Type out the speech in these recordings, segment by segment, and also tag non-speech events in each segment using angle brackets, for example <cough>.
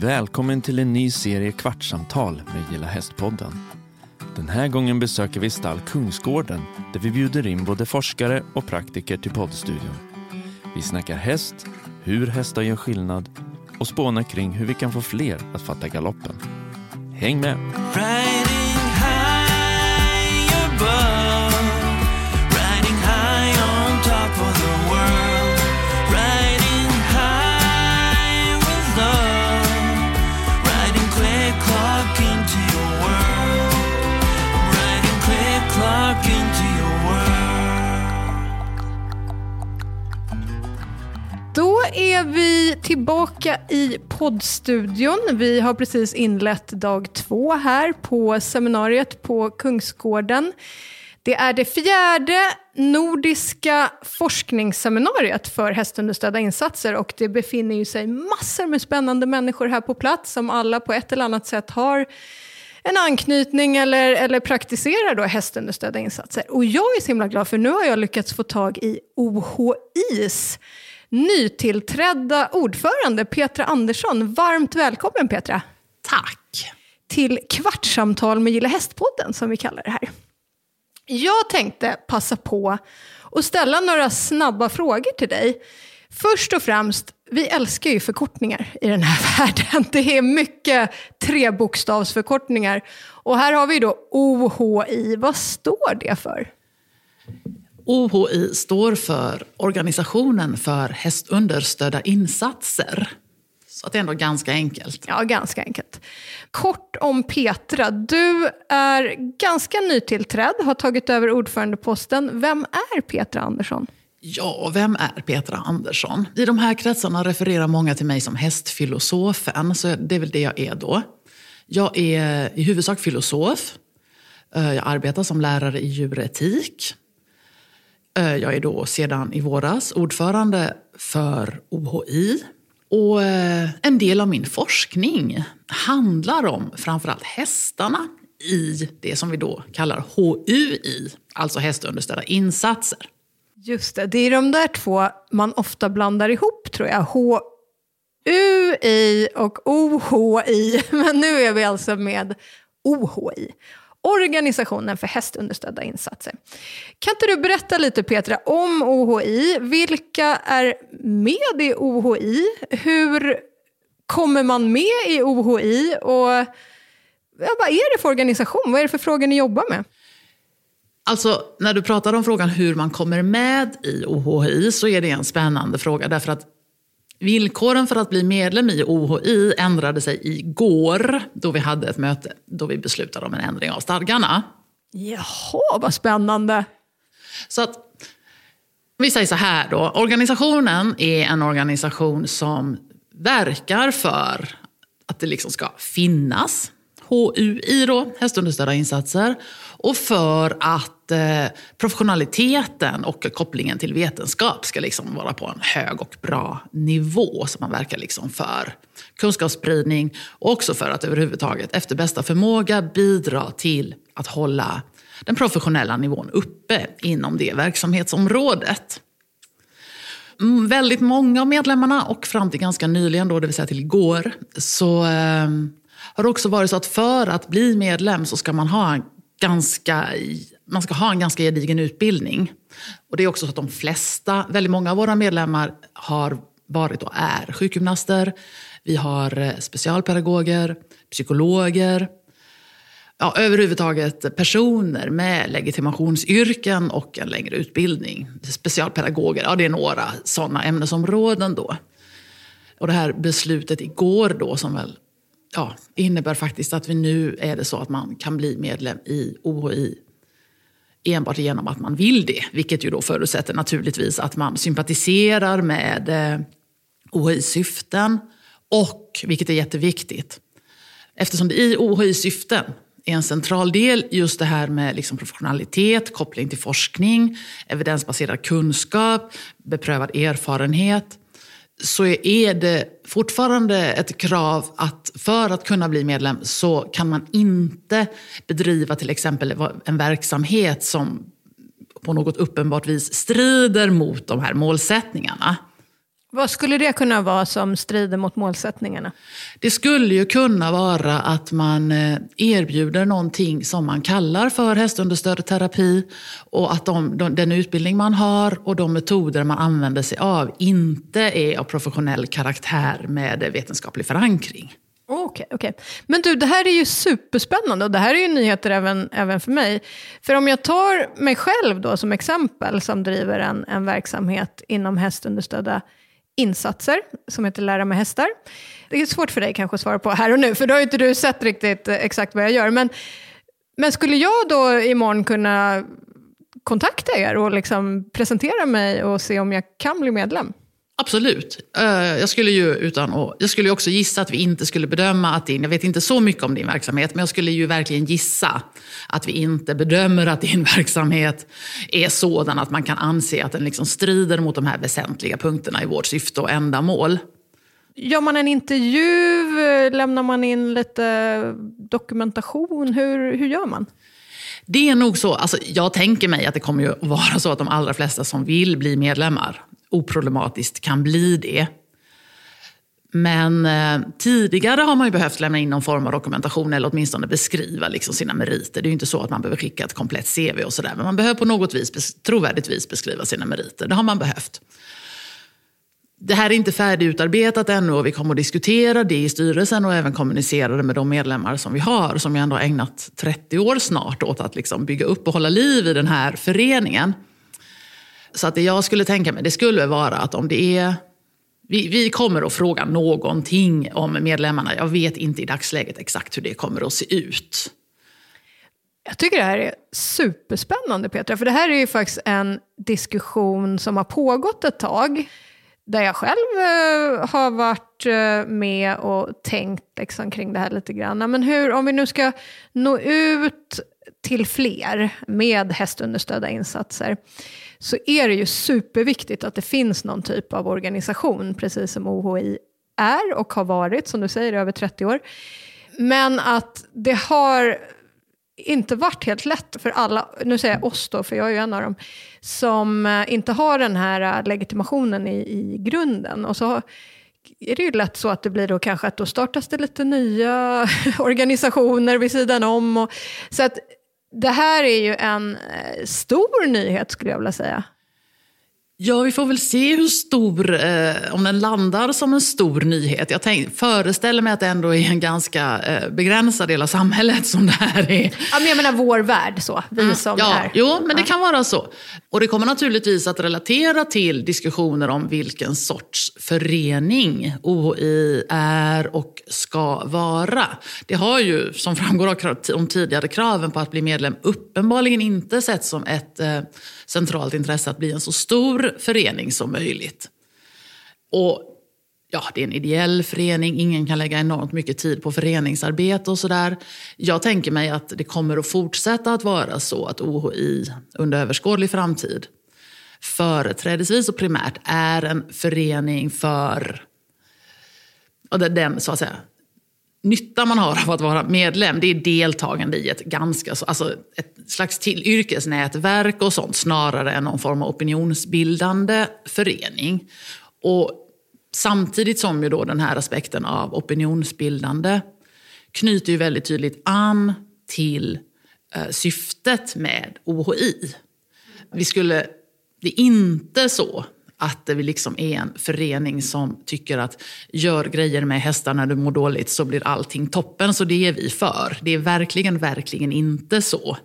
Välkommen till en ny serie Kvartssamtal med Gilla Hästpodden. Den här gången besöker vi stall Kungsgården där vi bjuder in både forskare och praktiker till poddstudion. Vi snackar häst, hur hästar gör skillnad och spånar kring hur vi kan få fler att fatta galoppen. Häng med! Tillbaka i poddstudion. Vi har precis inlett dag två här på seminariet på Kungsgården. Det är det fjärde nordiska forskningsseminariet för hästunderstödda insatser och det befinner ju sig massor med spännande människor här på plats som alla på ett eller annat sätt har en anknytning eller, eller praktiserar då hästunderstödda insatser. Och jag är så himla glad för nu har jag lyckats få tag i OHIs nytillträdda ordförande Petra Andersson. Varmt välkommen Petra! Tack. Till Kvartssamtal med Gilla Hästpodden som vi kallar det här. Jag tänkte passa på att ställa några snabba frågor till dig. Först och främst, vi älskar ju förkortningar i den här <laughs> världen. Det är mycket trebokstavsförkortningar. Och här har vi då OHI. Vad står det för? OHI står för Organisationen för hästunderstödda insatser. Så att det är ändå ganska enkelt. Ja, ganska enkelt. Kort om Petra. Du är ganska nytillträdd, har tagit över ordförandeposten. Vem är Petra Andersson? Ja, vem är Petra Andersson? I de här kretsarna refererar många till mig som hästfilosofen, så det är väl det jag är då. Jag är i huvudsak filosof. Eh, Jag arbetar som lärare i djuretik. Eh, jag är då sedan i våras ordförande för OHI. Och eh, en del av min forskning handlar om framförallt hästarna i det som vi då kallar HUI, alltså hästunderstödda insatser. Just det, det är de där två man ofta blandar ihop tror jag. HUI och OHI. <laughs> Men nu är vi alltså med OHI. Organisationen för hästunderstödda insatser. Kan inte du berätta lite Petra om OHI? Vilka är med i OHI? Hur kommer man med i OHI? Och ja, vad är det för organisation? Vad är det för frågor ni jobbar med? Alltså, när du pratar om frågan hur man kommer med i OHI så är det en spännande fråga. Därför att villkoren för att bli medlem i OHI ändrade sig igår då vi hade ett möte då vi beslutade om en ändring av stadgarna. Jaha, vad spännande. Så att, vi säger så här då. Organisationen är en organisation som verkar för att det liksom ska finnas HUI, då, hästunderstödda insatser. Och för att eh, professionaliteten och kopplingen till vetenskap ska liksom vara på en hög och bra nivå. Så man verkar liksom för kunskapsspridning och också för att överhuvudtaget efter bästa förmåga bidra till att hålla den professionella nivån uppe inom det verksamhetsområdet. Mm, väldigt många av medlemmarna och fram till ganska nyligen, då, det vill säga till igår, så eh, har det också varit så att för att bli medlem så ska man ha en ganska, man ska ha en ganska gedigen utbildning. Och det är också så att de flesta, väldigt många av våra medlemmar har varit och är sjukgymnaster. Vi har eh, specialpedagoger, psykologer, ja, överhuvudtaget personer med legitimationsyrken och en längre utbildning. Specialpedagoger, ja det är några sådana ämnesområden då. Och det här beslutet igår då som väl ja, innebär faktiskt att vi nu är det så att man kan bli medlem i OHI enbart genom att man vill det. Vilket ju då förutsätter naturligtvis att man sympatiserar med eh, OHIs syften och, vilket är jätteviktigt, eftersom det i OHIs syften är en central del just det här med liksom professionalitet, koppling till forskning, evidensbaserad kunskap, beprövad erfarenhet så är det fortfarande ett krav att för att kunna bli medlem så kan man inte bedriva till exempel en verksamhet som på något uppenbart vis strider mot de här målsättningarna. Vad skulle det kunna vara som strider mot målsättningarna? Det skulle ju kunna vara att man eh, erbjuder någonting som man kallar för hästunderstödd terapi och att de, de, den utbildning man har och de metoder man använder sig av inte är av professionell karaktär med vetenskaplig förankring. Okej, okej. Men du, det här är ju superspännande och det här är ju nyheter även, även för mig. För om jag tar mig själv då som exempel som driver en, en verksamhet inom hästunderstödda insatser som heter Lära med hästar. Det är svårt för dig kanske att svara på här och nu, för då har inte du sett riktigt eh, exakt vad jag gör. Men, men skulle jag då imorgon kunna kontakta er och liksom presentera mig och se om jag kan bli medlem? Absolut. Eh, Jag skulle ju utan att, jag skulle också gissa att vi inte skulle bedöma att din, jag vet inte så mycket om din verksamhet, men jag skulle ju verkligen gissa att vi inte bedömer att din <laughs> verksamhet är sådan att man kan anse att den liksom strider mot de här väsentliga punkterna i vårt syfte och ändamål. Gör man en intervju? Lämnar man in lite dokumentation? Hur, hur gör man? Det är nog så, alltså jag tänker mig att det kommer ju att vara så att de allra flesta som vill bli medlemmar oproblematiskt kan bli det. Men eh, tidigare har man ju behövt lämna in någon form av dokumentation eller åtminstone beskriva liksom sina meriter. Det är ju inte så att man behöver skicka ett komplett CV och sådär. Men man behöver på något vis, trovärdigt vis beskriva sina meriter. Det har man behövt. Det här är inte färdigutarbetat ännu och vi kommer att diskutera det i styrelsen och även kommunicera det med de medlemmar som vi har, som ju ändå har ägnat 30 år snart åt att liksom bygga upp och hålla liv i den här föreningen. Så att det jag skulle tänka mig, det skulle vara att om det är... Vi, vi kommer att fråga någonting om medlemmarna. Jag vet inte i dagsläget exakt hur det kommer att se ut. Jag tycker det här är superspännande Petra, för det här är ju faktiskt en diskussion som har pågått ett tag. Där jag själv eh, har varit eh, med och tänkt liksom, kring det här lite grann. Men hur, om vi nu ska nå ut till fler med hästunderstödda insatser så är det ju superviktigt att det finns någon typ av organisation, precis som OHI är och har varit, som du säger, i över 30 år. Men att det har inte varit helt lätt för alla, nu säger jag oss då, för jag är ju en av dem, som eh, inte har den här eh, legitimationen i, i grunden. Och så är det ju lätt så att det blir då kanske att då startas det lite nya <laughs> organisationer vid sidan om. Och, så att det här är ju en eh, stor nyhet skulle jag vilja säga. Ja, vi får väl se hur stor, eh, om den landar som en stor nyhet. Jag tänk, föreställer mig att det ändå är en ganska eh, begränsad del av samhället som det här är. Ja, men jag menar vår värld så, vi som ja, är. Jo, men det kan vara så. Och det kommer naturligtvis att relatera till diskussioner om vilken sorts förening OI är och ska vara. Det har ju, som framgår av de tidigare kraven på att bli medlem, uppenbarligen inte sett som ett eh, centralt intresse att bli en så stor förening som möjligt. Och ja, det är en ideell förening, ingen kan lägga enormt mycket tid på föreningsarbete och sådär. Jag tänker mig att det kommer att fortsätta att vara så att OHI under överskådlig framtid företrädesvis och primärt är en förening för och den så att säga, nytta man har av att vara medlem, det är deltagande i ett ganska alltså ett slags till yrkesnätverk och sånt snarare än någon form av opinionsbildande förening. Och samtidigt som ju då den här aspekten av opinionsbildande knyter ju väldigt tydligt an till eh, syftet med OHI. Vi skulle, det är inte så att vi liksom är en förening som tycker att gör grejer med hästar när du mår dåligt så blir allting toppen, så det är vi för. Det är verkligen, verkligen inte så.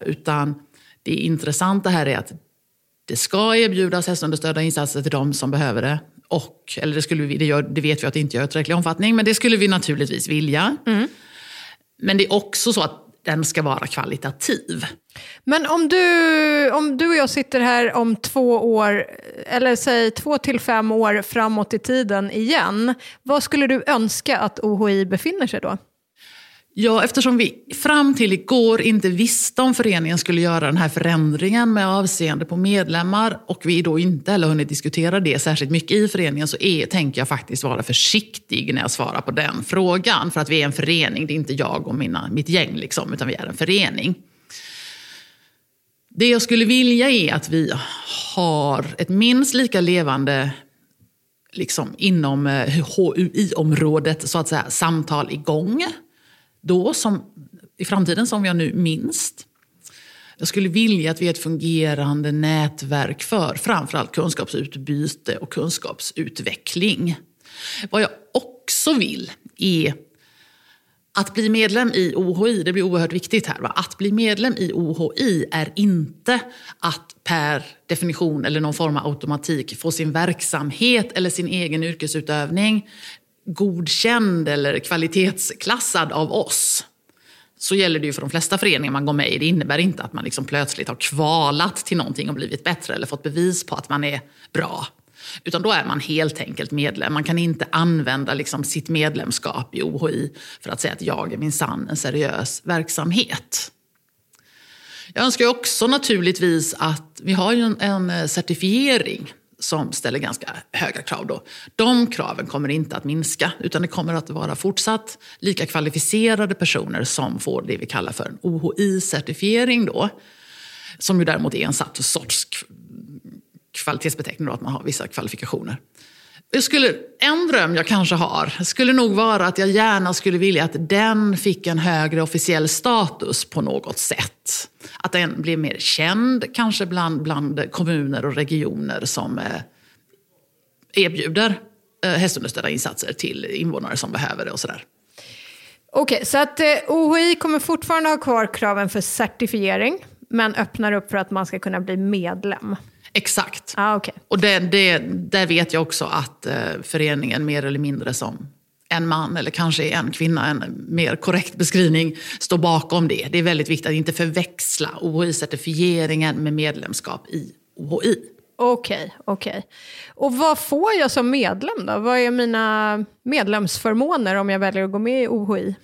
Utan det intressanta här är att det ska erbjudas hästunderstödda insatser till de som behöver det. Och, eller det, skulle vi, det, gör, det vet vi att det inte gör i tillräcklig omfattning, men det skulle vi naturligtvis vilja. Men det är också så att den ska vara kvalitativ. Men om du, om du och jag sitter här om två år, eller säg två till fem år framåt i tiden igen, vad skulle du önska att OHI befinner sig då? Ja, eftersom vi fram till igår inte visste om föreningen skulle göra den här förändringen med avseende på medlemmar och vi då inte heller hunnit diskutera det särskilt mycket i föreningen så är, tänker jag faktiskt vara försiktig när jag svarar på den frågan. För att vi är en förening, det är inte jag och mina, mitt gäng, liksom, utan vi är en förening. Det jag skulle vilja är att vi har ett minst lika levande liksom inom eh, HUI-området så att säga, samtal igång. Då, som, i framtiden, som jag nu minst. Jag skulle vilja att vi är ett fungerande nätverk för framförallt kunskapsutbyte och kunskapsutveckling. Vad jag också vill är att bli medlem i OHI, det blir oerhört viktigt här. Va? Att bli medlem i OHI är inte att per definition eller någon form av automatik få sin verksamhet eller sin egen yrkesutövning godkänd eller kvalitetsklassad av oss. Så gäller det ju för de flesta föreningar man går med i. Det innebär inte att man liksom plötsligt har kvalat till någonting och blivit bättre eller fått bevis på att man är bra. Utan då är man helt enkelt medlem. Man kan inte använda liksom sitt medlemskap i OHI för att säga att jag är minsann en seriös verksamhet. Jag önskar också naturligtvis att vi har en, en eh, certifiering som ställer ganska höga krav. Då. De kraven kommer inte att minska utan det kommer att vara fortsatt lika kvalificerade personer som får det vi kallar för en OHI-certifiering. Då, som ju däremot är en sorts kvalitetsbeteckning, då, att man har vissa kvalifikationer. Jag skulle, en dröm jag kanske har skulle nog vara att jag gärna skulle vilja att den fick en högre officiell status på något sätt. Att den blev mer känd, kanske bland, bland kommuner och regioner som eh, erbjuder eh, hästunderstödda insatser till invånare som behöver det och sådär. Okej, så att eh, OHI kommer fortfarande ha kvar kraven för certifiering, men öppnar upp för att man ska kunna bli medlem. Exakt. Ah, okay. Och det, det, där vet jag också att föreningen mer eller mindre som en man eller kanske en kvinna, en mer korrekt beskrivning, står bakom det. Det är väldigt viktigt att inte förväxla OHI-certifieringen med medlemskap i OHI. Okej, okay, okej. Okay. Och vad får jag som medlem då? Vad är mina medlemsförmåner om jag väljer att gå med i OHI?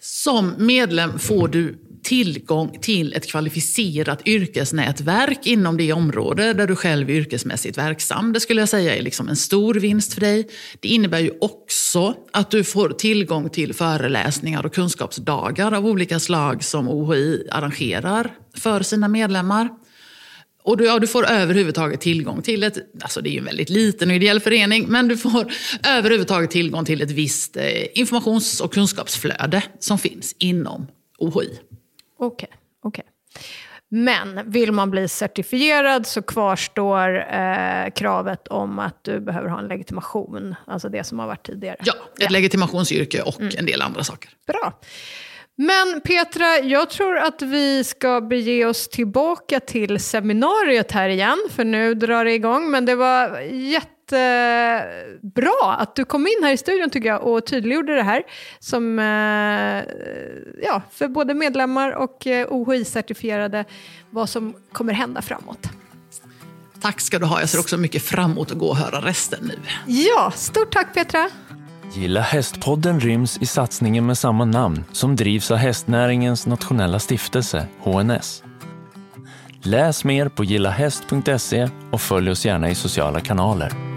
Som medlem får du tillgång till ett kvalificerat yrkesnätverk inom det område där du själv är yrkesmässigt verksam. Det skulle jag säga är liksom en stor vinst för dig. Det innebär ju också att du får tillgång till föreläsningar och kunskapsdagar av olika slag som OHI arrangerar för sina medlemmar. Och du, ja, du får överhuvudtaget tillgång till ett, alltså det är ju en väldigt liten och ideell förening, men du får <laughs> överhuvudtaget tillgång till ett visst eh, informations och kunskapsflöde som finns inom OHI. Okej, okay, okej. Okay. Men vill man bli certifierad så kvarstår eh, kravet om att du behöver ha en legitimation, alltså det som har varit tidigare. Ja, ett ja. legitimationsyrke och mm. en del andra saker. Bra. Men Petra, jag tror att vi ska bege oss tillbaka till seminariet här igen, för nu drar det igång. Men det var jättebra att du kom in här i studion tycker jag och tydliggjorde det här som, eh, ja, för både medlemmar och eh, OHI-certifierade vad som kommer hända framåt. Tack ska du ha. Jag ser också mycket fram emot att gå och höra resten nu. Ja, stort tack Petra. Gilla hästpodden ryms i satsningen med samma namn som drivs av hästnäringens nationella stiftelse, HNS. Läs mer på gillahäst.se och följ oss gärna i sociala kanaler.